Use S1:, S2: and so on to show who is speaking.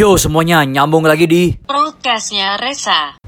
S1: Yo semuanya, nyambung lagi di
S2: Prokesnya Resa.